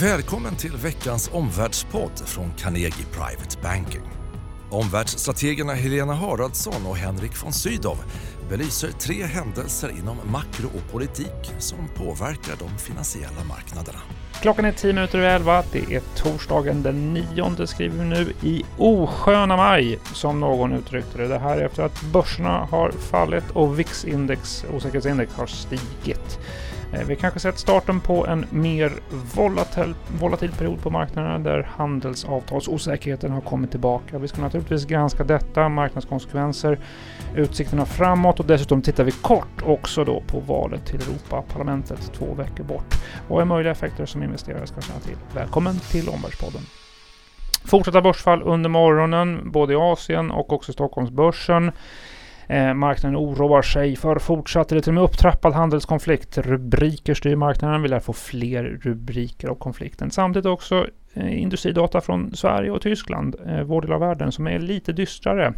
Välkommen till veckans omvärldspodd från Carnegie Private Banking. Omvärldsstrategerna Helena Haraldsson och Henrik von Sydow belyser tre händelser inom makro och politik som påverkar de finansiella marknaderna. Klockan är tio minuter över elva. Det är torsdagen den nionde skriver vi nu i osköna maj, som någon uttryckte det. Det här efter att börserna har fallit och VIX-index, osäkerhetsindex, har stigit. Eh, vi kanske sett starten på en mer volatil, volatil period på marknaden där handelsavtalsosäkerheten har kommit tillbaka. Vi ska naturligtvis granska detta, marknadskonsekvenser, utsikterna framåt och dessutom tittar vi kort också då på valet till Europaparlamentet två veckor bort. Vad är möjliga effekter som investerare ska känna till? Välkommen till Omvärldspodden. Fortsatta börsfall under morgonen, både i Asien och också Stockholmsbörsen. Eh, marknaden oroar sig för fortsatt eller till och med upptrappad handelskonflikt. Rubriker styr marknaden. Vi lär få fler rubriker av konflikten. Samtidigt också eh, industridata från Sverige och Tyskland, eh, vår del av världen, som är lite dystrare.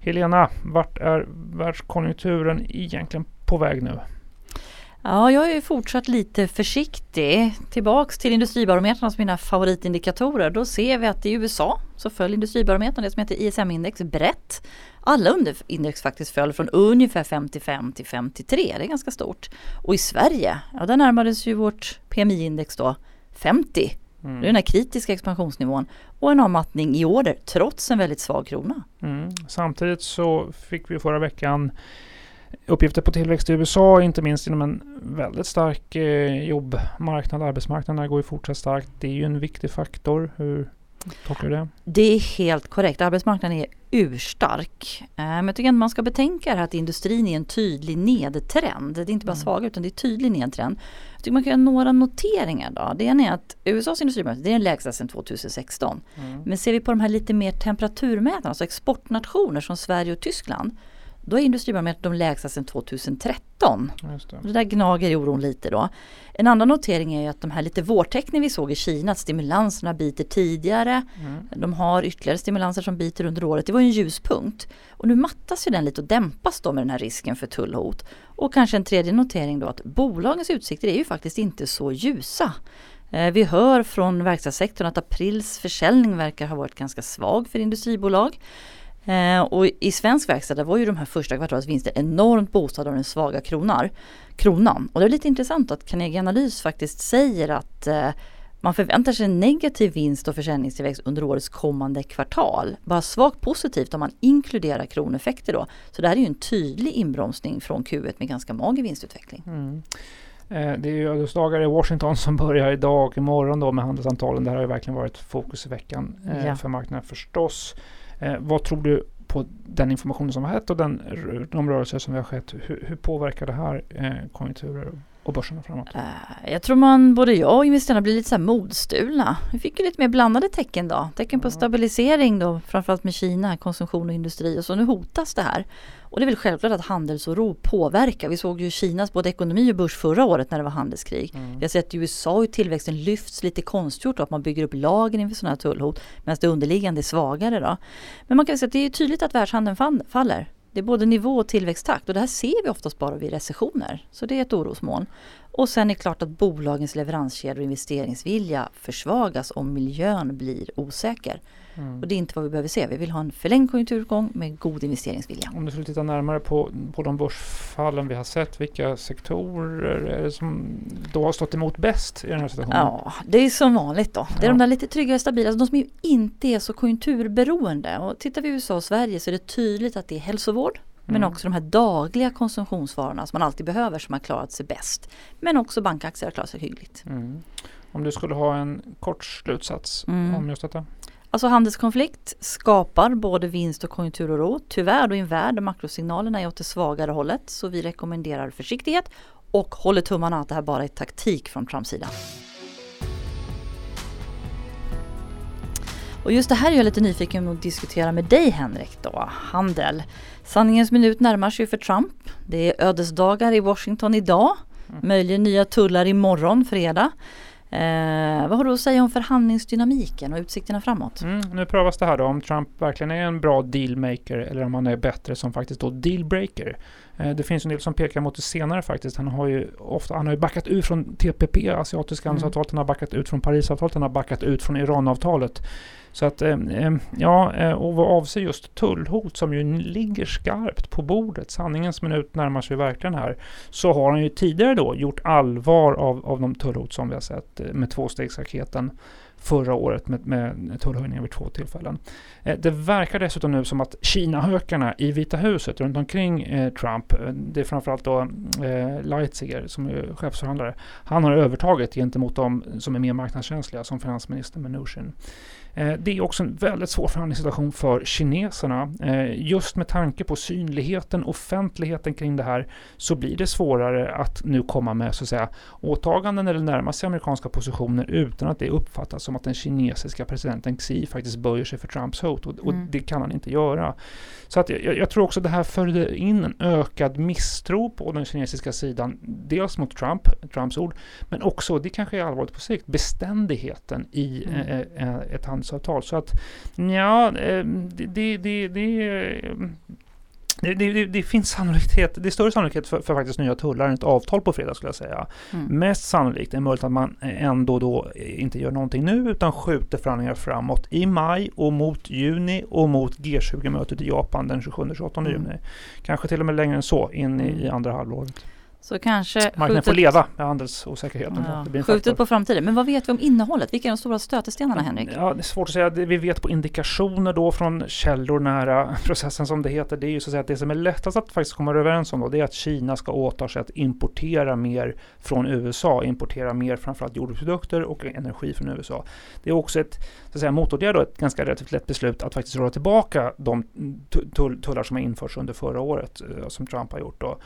Helena, vart är världskonjunkturen egentligen på väg nu? Ja, jag är fortsatt lite försiktig. Tillbaks till industribarometrarna som mina favoritindikatorer. Då ser vi att i USA så föll industribarometern, det som heter ISM-index, brett. Alla underindex faktiskt föll från ungefär 55 till 53, det är ganska stort. Och i Sverige, ja där närmades ju vårt PMI-index då 50. Mm. Det är den här kritiska expansionsnivån och en avmattning i order trots en väldigt svag krona. Mm. Samtidigt så fick vi förra veckan uppgifter på tillväxt i USA, inte minst inom en väldigt stark eh, jobbmarknad. Arbetsmarknaden går ju fortsatt starkt. Det är ju en viktig faktor. Hur tolkar du det? Det är helt korrekt. Arbetsmarknaden är urstark. Eh, men jag tycker att man ska betänka att industrin är en tydlig nedtrend. Det är inte bara mm. svag utan det är tydlig nedtrend. Jag tycker man kan göra några noteringar då. Det ena är att USAs industrimarknad är den lägsta sedan 2016. Mm. Men ser vi på de här lite mer temperaturmätarna, alltså exportnationer som Sverige och Tyskland då är industribarometern de lägsta sedan 2013. Det. det. där gnager i oron lite då. En annan notering är att de här lite vårtecknen vi såg i Kina, att stimulanserna biter tidigare. Mm. De har ytterligare stimulanser som biter under året. Det var en ljuspunkt. Och nu mattas ju den lite och dämpas då med den här risken för tullhot. Och kanske en tredje notering då att bolagens utsikter är ju faktiskt inte så ljusa. Eh, vi hör från verkstadssektorn att aprils försäljning verkar ha varit ganska svag för industribolag. Eh, och i svensk verkstad där var ju de här första kvartalets vinster enormt boostade av den svaga kronar, kronan. Och det är lite intressant att Carnegie Analys faktiskt säger att eh, man förväntar sig en negativ vinst och försäljningstillväxt under årets kommande kvartal. Bara svagt positivt om man inkluderar kroneffekter då. Så det här är ju en tydlig inbromsning från Q1 med ganska mager vinstutveckling. Mm. Eh, det är ju ödesdagar i Washington som börjar idag och imorgon då med handelssamtalen. Det här har ju verkligen varit fokus i veckan eh, ja. för marknaden förstås. Eh, vad tror du på den information som har skett och den, de rörelser som har skett? Hur, hur påverkar det här eh, konjunkturer och börserna framåt? Uh, jag tror man, både jag och investerarna blir lite så här modstulna. Vi fick ju lite mer blandade tecken då. Tecken på stabilisering då, framförallt med Kina, konsumtion och industri och så nu hotas det här. Och det är väl självklart att handelsoro påverkar. Vi såg ju Kinas både ekonomi och börs förra året när det var handelskrig. Mm. Vi har sett i USA hur tillväxten lyfts lite konstgjort då, att man bygger upp lagen inför sådana här tullhot medan det underliggande är svagare då. Men man kan säga att det är tydligt att världshandeln faller. Det är både nivå och tillväxttakt och det här ser vi oftast bara vid recessioner. Så det är ett orosmoln. Och sen är det klart att bolagens leveranskedjor och investeringsvilja försvagas om miljön blir osäker. Mm. Och det är inte vad vi behöver se. Vi vill ha en förlängd konjunkturuppgång med god investeringsvilja. Om du skulle titta närmare på, på de börsfallen vi har sett, vilka sektorer är det som då har stått emot bäst i den här situationen? Ja, det är som vanligt då. Det är ja. de där lite tryggare, stabila, alltså de som inte är så konjunkturberoende. Och tittar vi i USA och Sverige så är det tydligt att det är hälsovård, men mm. också de här dagliga konsumtionsvarorna som man alltid behöver som har klarat sig bäst. Men också bankaktier har klarat sig hyggligt. Mm. Om du skulle ha en kort slutsats mm. om just detta? Alltså handelskonflikt skapar både vinst och konjunkturoro. Tyvärr då i en värld där makrosignalerna är åt det svagare hållet. Så vi rekommenderar försiktighet och håller tummarna att det här bara är taktik från Trumps sida. Och just det här är jag lite nyfiken att diskutera med dig Henrik då, handel. Sanningens minut närmar sig för Trump. Det är ödesdagar i Washington idag. Mm. Möjligen nya tullar imorgon fredag. Eh, vad har du att säga om förhandlingsdynamiken och utsikterna framåt? Mm, nu prövas det här då om Trump verkligen är en bra dealmaker eller om han är bättre som faktiskt då dealbreaker. Eh, det finns en del som pekar mot det senare faktiskt. Han har ju ofta, han har ju backat ut från TPP, asiatiska mm. handelsavtalet, han har backat ut från Parisavtalet, han har backat ut från Iranavtalet. Så att, eh, eh, ja, och vad avser just tullhot som ju ligger skarpt på bordet, sanningens minut närmar sig verkligen här, så har han ju tidigare då gjort allvar av, av de tullhot som vi har sett Eh, med tvåstegsraketen förra året med, med tullhöjningar vid två tillfällen. Eh, det verkar dessutom nu som att Kina-hökarna i Vita huset runt omkring eh, Trump, eh, det är framförallt då eh, Leitziger som är chefsförhandlare, han har övertaget gentemot de som är mer marknadskänsliga som finansminister Mnuchin. Eh, det är också en väldigt svår förhandlingssituation för kineserna. Eh, just med tanke på synligheten, offentligheten kring det här så blir det svårare att nu komma med så att säga, åtaganden eller närma sig amerikanska positioner utan att det uppfattas som att den kinesiska presidenten Xi faktiskt böjer sig för Trumps hot och, och mm. det kan han inte göra. Så att jag, jag tror också det här förde in en ökad misstro på den kinesiska sidan, dels mot Trump, Trumps ord, men också, det kanske är allvarligt på sikt, beständigheten i mm. eh, eh ett handelsavtal. Så att ja, eh, det, det, det, det det, det, finns sannolikhet, det är större sannolikhet för, för, faktiskt nya tullar än ett avtal på fredag skulle jag säga. Mm. Mest sannolikt är möjligt att man ändå då inte gör någonting nu utan skjuter förhandlingar framåt i maj och mot juni och mot G20-mötet i Japan den 27-28 mm. juni. Kanske till och med längre än så in i, i andra halvåret. Så kanske Marknaden skjutet, får leva med handelsosäkerheten. Ja, det skjutet på framtiden. Men vad vet vi om innehållet? Vilka är de stora stötestenarna Henrik? Ja, det är svårt att säga. Vi vet på indikationer då från källor nära processen som det heter. Det är ju så att säga att det som är lättast att faktiskt komma överens om då, det är att Kina ska åta sig att importera mer från USA. Importera mer framförallt jordbruksprodukter och energi från USA. Det är också ett så att säga, motåtgärd då, ett ganska relativt lätt beslut att faktiskt dra tillbaka de tullar som har införts under förra året eh, som Trump har gjort. Då.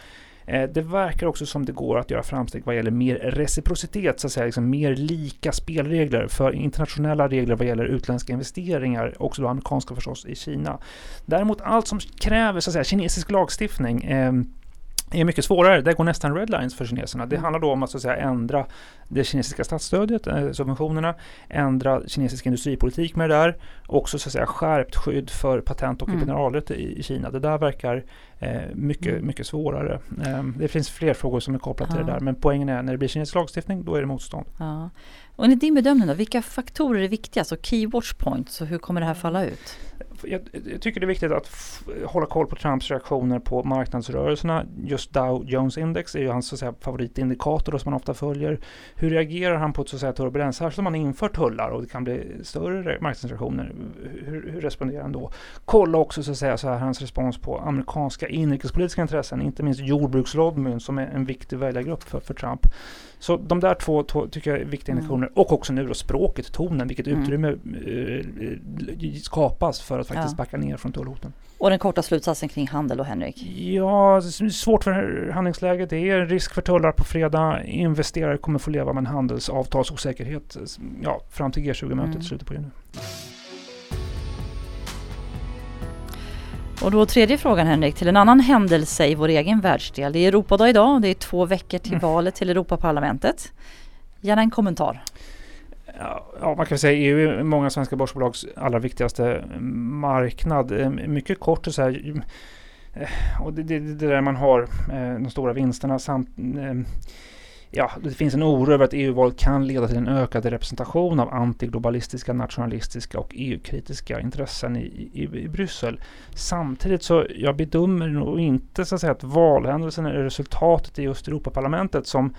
Eh, det verkar också som det går att göra framsteg vad gäller mer reciprocitet, så att säga, liksom mer lika spelregler för internationella regler vad gäller utländska investeringar, också då amerikanska förstås, i Kina. Däremot allt som kräver så att säga, kinesisk lagstiftning eh, är mycket svårare. Det går nästan redlines för kineserna. Det mm. handlar då om att, så att säga, ändra det kinesiska statsstödet, eh, subventionerna, ändra kinesisk industripolitik med det där. Också så att säga, skärpt skydd för patent och mm. i, i, Kina. Det där verkar eh, mycket, mm. mycket svårare. Eh, det finns fler frågor som är kopplade ja. till det där. Men poängen är när det blir kinesisk lagstiftning, då är det motstånd. Ja. Och enligt din bedömning då, vilka faktorer är viktigast och key watch points och hur kommer det här falla ut? Jag, jag, tycker det är viktigt att hålla koll på Trumps reaktioner på marknadsrörelserna. Just Dow Jones Index är ju hans så att säga, favoritindikator som man ofta följer. Hur reagerar han på så att säga, turbulens? Särskilt om man inför tullar och det kan bli större marknadsreaktioner. Hur, hur responderar han då? Kolla också så att säga, så här, hans respons på amerikanska inrikespolitiska intressen, inte minst jordbrukslobbyn som är en viktig väljargrupp för, för Trump. Så de där två, två tycker jag är viktiga mm. indikationer. Mm. Och också nu då språket, tonen, vilket mm. utrymme eh, skapas för att faktiskt ja. backa ner från tullhoten. Och den korta slutsatsen kring handel och Henrik? Ja, svårt för handlingsläget. Det är risk för tullar på fredag. Investerare kommer få leva med en handelsavtalsosäkerhet ja, fram till G20-mötet mm. i slutet på juni. Och då tredje frågan Henrik, till en annan händelse i vår egen världsdel. Det är Europadag idag och det är två veckor till mm. valet till Europaparlamentet. Gärna en kommentar. Ja, man kan säga EU är många svenska börsbolags allra viktigaste marknad. Eh, mycket kort och så här, eh, och det, det, det där man har eh, de stora vinsterna samt ja, det finns en oro över att EU-valet kan leda till en ökad representation av antiglobalistiska, nationalistiska och EU-kritiska intressen i, i, i Bryssel. Samtidigt så jag bedömer nog inte så att säga att valhändelsen är resultatet i just Europaparlamentet som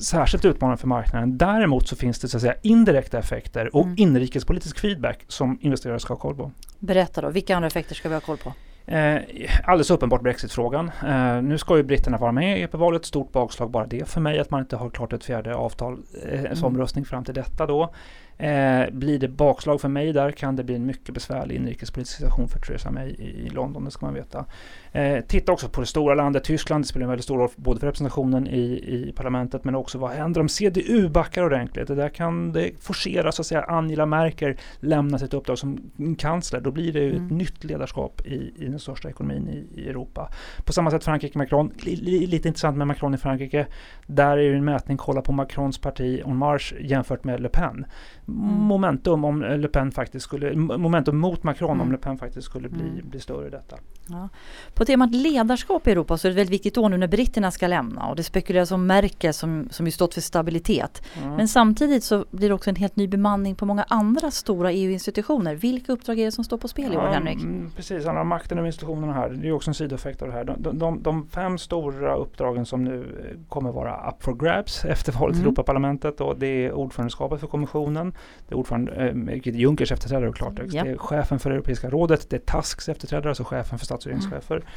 särskilt utmanande för marknaden. Däremot så finns det så att säga indirekta effekter och mm. inrikespolitisk feedback som investerare ska ha koll på. Berätta då, vilka andra effekter ska vi ha koll på? Eh, alldeles uppenbart Brexitfrågan. Eh, nu ska ju britterna vara med i EP-valet. Stort bakslag bara det för mig att man inte har klart ett fjärde avtal eh, mm. som röstning fram till detta då. Eh, blir det bakslag för mig där kan det bli en mycket besvärlig inrikespolitisk situation för Theresa May i, London, det ska man veta. Eh, titta också på det stora landet Tyskland, det spelar en väldigt stor roll både för representationen i, i parlamentet men också vad händer om CDU backar ordentligt? Det där kan det forcera så att säga Angela Merkel lämna sitt uppdrag som kansler. Då blir det mm. ett nytt ledarskap i, i den största ekonomin i, i Europa. På samma sätt Frankrike, Macron. lite intressant med Macron i Frankrike. Där är det en mätning, kolla på Macrons parti En Marche jämfört med Le Pen. Mm. Momentum om Le Pen faktiskt skulle, momentum mot Macron mm. om Le Pen faktiskt skulle bli, mm. bli större i detta. Ja. På temat ledarskap i Europa så är det väldigt viktigt då nu när britterna ska lämna och det spekuleras om Merkel som, som ju stått för stabilitet. Mm. Men samtidigt så blir det också en helt ny bemanning på många andra stora EU-institutioner. Vilka uppdrag är det som står på spel i år, ja, Henrik? Mm, precis, handlar om makten över institutionerna här. Det är också en sidoeffekt av det här. De, de, de, fem stora uppdragen som nu kommer vara up for grabs efter valet till mm. Europaparlamentet. Och det är ordförandeskapet för kommissionen. Det är ordförande, eh, Junckers efterträdare och klartext. Ja. Det är chefen för Europeiska rådet. Det är Tusks efterträdare, alltså chefen för stats och regeringschefer. Mm.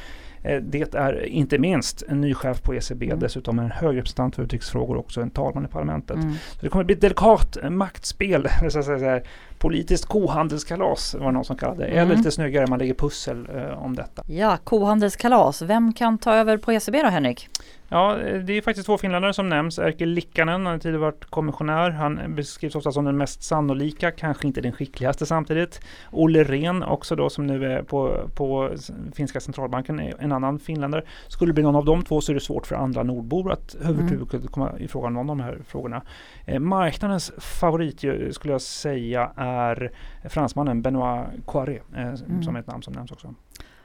Eh, det är inte minst en ny chef på ECB, mm. dessutom en hög representant för utrikesfrågor och också en talman i parlamentet. Mm. Så det kommer bli ett delikat maktspel, så att säga, politiskt kohandelskalas var det någon som kallade det. Mm. Eller lite snyggare, man lägger pussel eh, om detta. Ja, kohandelskalas. Vem kan ta över på ECB då Henrik? Ja, det är faktiskt två finländare som nämns. Erkki Likkanen, han har tidigare varit kommissionär. Han beskrivs ofta som den mest sannolika, kanske inte den skickligaste samtidigt. Olle Rehn också då som nu är på, på finska centralbanken, en annan finländare. Skulle det bli någon av de två så är det svårt för andra nordbor att överhuvudtaget mm. komma ifrån någon av de här frågorna. Eh, marknadens favorit skulle jag säga är fransmannen Benoit Coiré, eh, mm. som är ett namn som nämns också.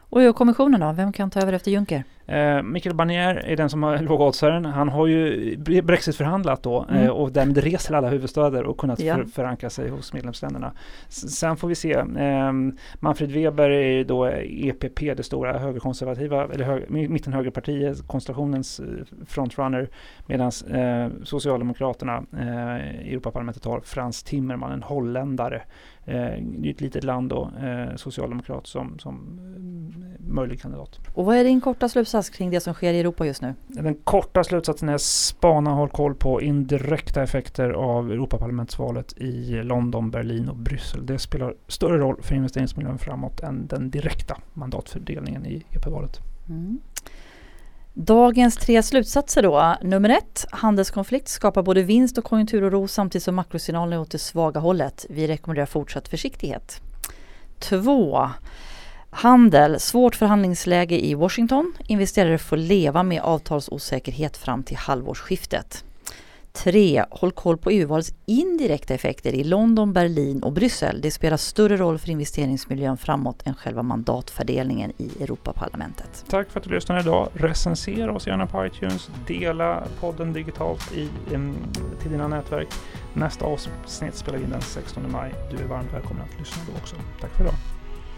Och kommissionen då, vem kan ta över efter Juncker? Eh, Michael Barnier är den som har lågoddsaren. Han har ju Brexit-förhandlat då mm. eh, och därmed rest till alla huvudstäder och kunnat ja. för, förankra sig hos medlemsländerna. S sen får vi se. Eh, Manfred Weber är ju då EPP, det stora högerkonservativa, eller hög, mittenhögerpartiet, konstellationens eh, frontrunner, medan eh, Socialdemokraterna eh, i Europaparlamentet har Frans Timmerman, en holländare. Eh, det är ett litet land då, eh, socialdemokrat som, som möjlig kandidat. Och vad är din korta slutsats kring det som sker i Europa just nu? Den korta slutsatsen är spana håll koll på indirekta effekter av Europaparlamentsvalet i London, Berlin och Bryssel. Det spelar större roll för investeringsmiljön framåt än den direkta mandatfördelningen i EP-valet. Mm. Dagens tre slutsatser då. Nummer ett, handelskonflikt skapar både vinst och konjunkturoro samtidigt som makrosignalerna är åt det svaga hållet. Vi rekommenderar fortsatt försiktighet. Två, Handel, svårt förhandlingsläge i Washington. Investerare får leva med avtalsosäkerhet fram till halvårsskiftet. 3. Håll koll på EU-valets indirekta effekter i London, Berlin och Bryssel. Det spelar större roll för investeringsmiljön framåt än själva mandatfördelningen i Europaparlamentet. Tack för att du lyssnade idag. Recensera oss gärna på iTunes. Dela podden digitalt i, in, till dina nätverk. Nästa avsnitt spelar vi in den 16 maj. Du är varmt välkommen att lyssna då också. Tack för idag.